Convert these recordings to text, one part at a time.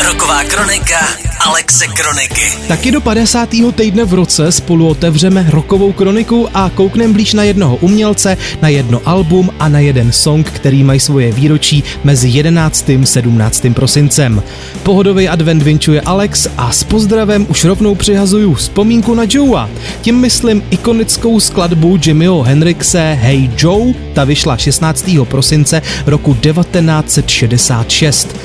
Roková kronika Alexe Kroniky. Taky do 50. týdne v roce spolu otevřeme rokovou kroniku a koukneme blíž na jednoho umělce, na jedno album a na jeden song, který mají svoje výročí mezi 11. a 17. prosincem. Pohodový advent vinčuje Alex a s pozdravem už rovnou přihazuju vzpomínku na Joea. Tím myslím ikonickou skladbu Jimmyho Hendrixe Hey Joe, ta vyšla 16. prosince roku 1966.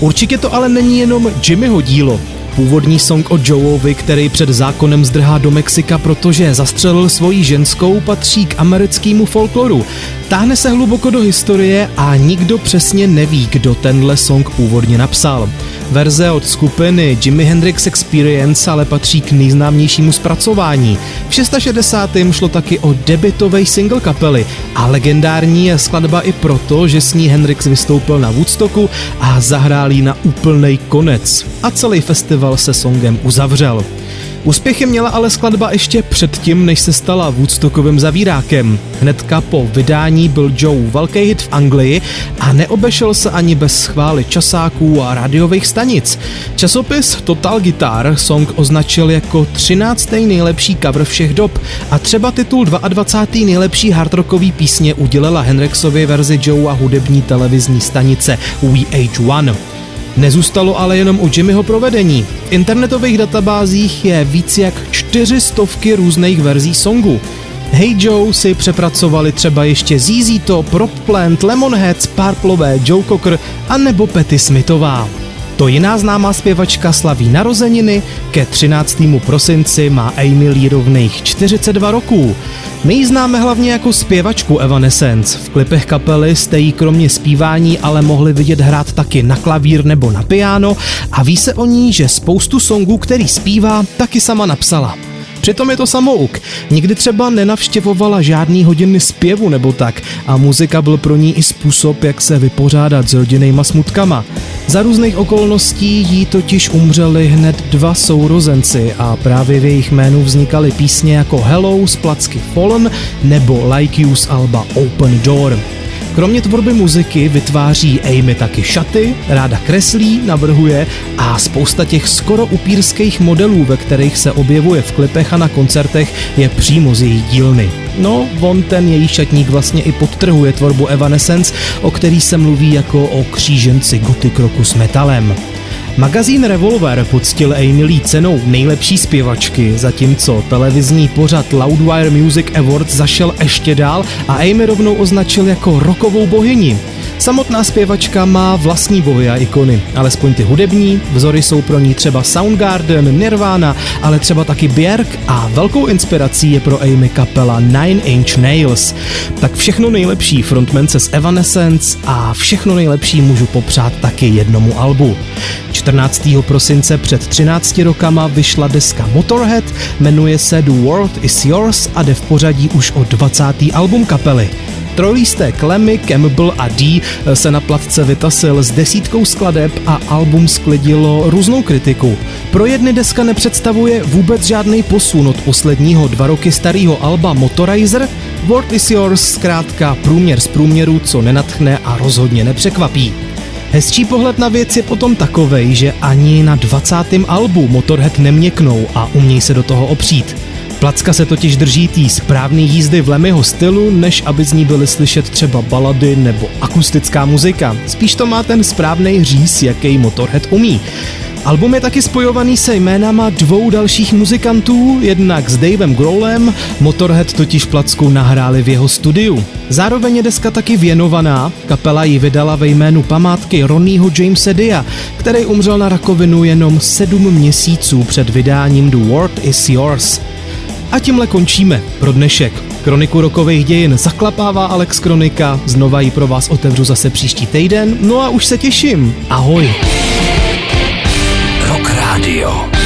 Určitě to ale není jenom Jimmyho dílo. Původní song o Joeovi, který před zákonem zdrhá do Mexika, protože zastřelil svoji ženskou, patří k americkému folkloru. Táhne se hluboko do historie a nikdo přesně neví, kdo tenhle song původně napsal. Verze od skupiny Jimi Hendrix Experience ale patří k nejznámějšímu zpracování. V 660. šlo taky o debitový single kapely a legendární je skladba i proto, že s ní Hendrix vystoupil na Woodstocku a zahrál na úplný konec. A celý festival se songem uzavřel. Úspěchy měla ale skladba ještě předtím, než se stala Woodstockovým zavírákem. Hnedka po vydání byl Joe velký hit v Anglii a neobešel se ani bez schvály časáků a rádiových stanic. Časopis Total Guitar song označil jako 13. nejlepší cover všech dob a třeba titul 22. nejlepší hardrockový písně udělala Hendrixově verzi Joe a hudební televizní stanice VH1. Nezůstalo ale jenom u Jimmyho provedení. V internetových databázích je víc jak čtyři stovky různých verzí songu. Hey Joe si přepracovali třeba ještě ZZ Top, Rob Plant, Lemonheads, Parplové, Joe Cocker a nebo Petty Smithová. To jiná známá zpěvačka slaví narozeniny, ke 13. prosinci má Amy Lee rovných 42 roků. My ji známe hlavně jako zpěvačku Evanescence. V klipech kapely jste jí kromě zpívání ale mohli vidět hrát taky na klavír nebo na piano a ví se o ní, že spoustu songů, který zpívá, taky sama napsala. Přitom je to samouk. Nikdy třeba nenavštěvovala žádný hodiny zpěvu nebo tak a muzika byl pro ní i způsob, jak se vypořádat s rodinnýma smutkama. Za různých okolností jí totiž umřeli hned dva sourozenci a právě v jejich jménu vznikaly písně jako Hello z placky Fallen nebo Like You z Alba Open Door. Kromě tvorby muziky vytváří Amy taky šaty, ráda kreslí, navrhuje a spousta těch skoro upírských modelů, ve kterých se objevuje v klipech a na koncertech, je přímo z její dílny. No, on ten její šatník vlastně i podtrhuje tvorbu Evanescence, o který se mluví jako o kříženci gotik roku s metalem. Magazín Revolver poctil Amy Lee cenou nejlepší zpěvačky, zatímco televizní pořad Loudwire Music Awards zašel ještě dál a Amy rovnou označil jako rokovou bohyni. Samotná zpěvačka má vlastní bohy a ikony, alespoň ty hudební, vzory jsou pro ní třeba Soundgarden, Nirvana, ale třeba taky Björk a velkou inspirací je pro Amy kapela Nine Inch Nails. Tak všechno nejlepší frontmance z Evanescence a všechno nejlepší můžu popřát taky jednomu albu. 14. prosince před 13 rokama vyšla deska Motorhead, jmenuje se The World Is Yours a jde v pořadí už o 20. album kapely. Trojlístek Lemmy, Campbell a D se na platce vytasil s desítkou skladeb a album sklidilo různou kritiku. Pro jedny deska nepředstavuje vůbec žádný posun od posledního dva roky starého alba Motorizer, World is Yours zkrátka průměr z průměru, co nenatchne a rozhodně nepřekvapí. Hezčí pohled na věc je potom takovej, že ani na 20. albu Motorhead neměknou a umějí se do toho opřít. Placka se totiž drží tý správný jízdy v Lemmyho stylu, než aby z ní byly slyšet třeba balady nebo akustická muzika. Spíš to má ten správný říz, jaký Motorhead umí. Album je taky spojovaný se jménama dvou dalších muzikantů, jednak s Davem Grohlem, Motorhead totiž placku nahráli v jeho studiu. Zároveň je deska taky věnovaná, kapela ji vydala ve jménu památky Ronnieho Jamesa Dia, který umřel na rakovinu jenom sedm měsíců před vydáním The World Is Yours. A tímhle končíme pro dnešek. Kroniku rokových dějin zaklapává Alex Kronika, znova ji pro vás otevřu zase příští týden, no a už se těším. Ahoj! Rock Radio.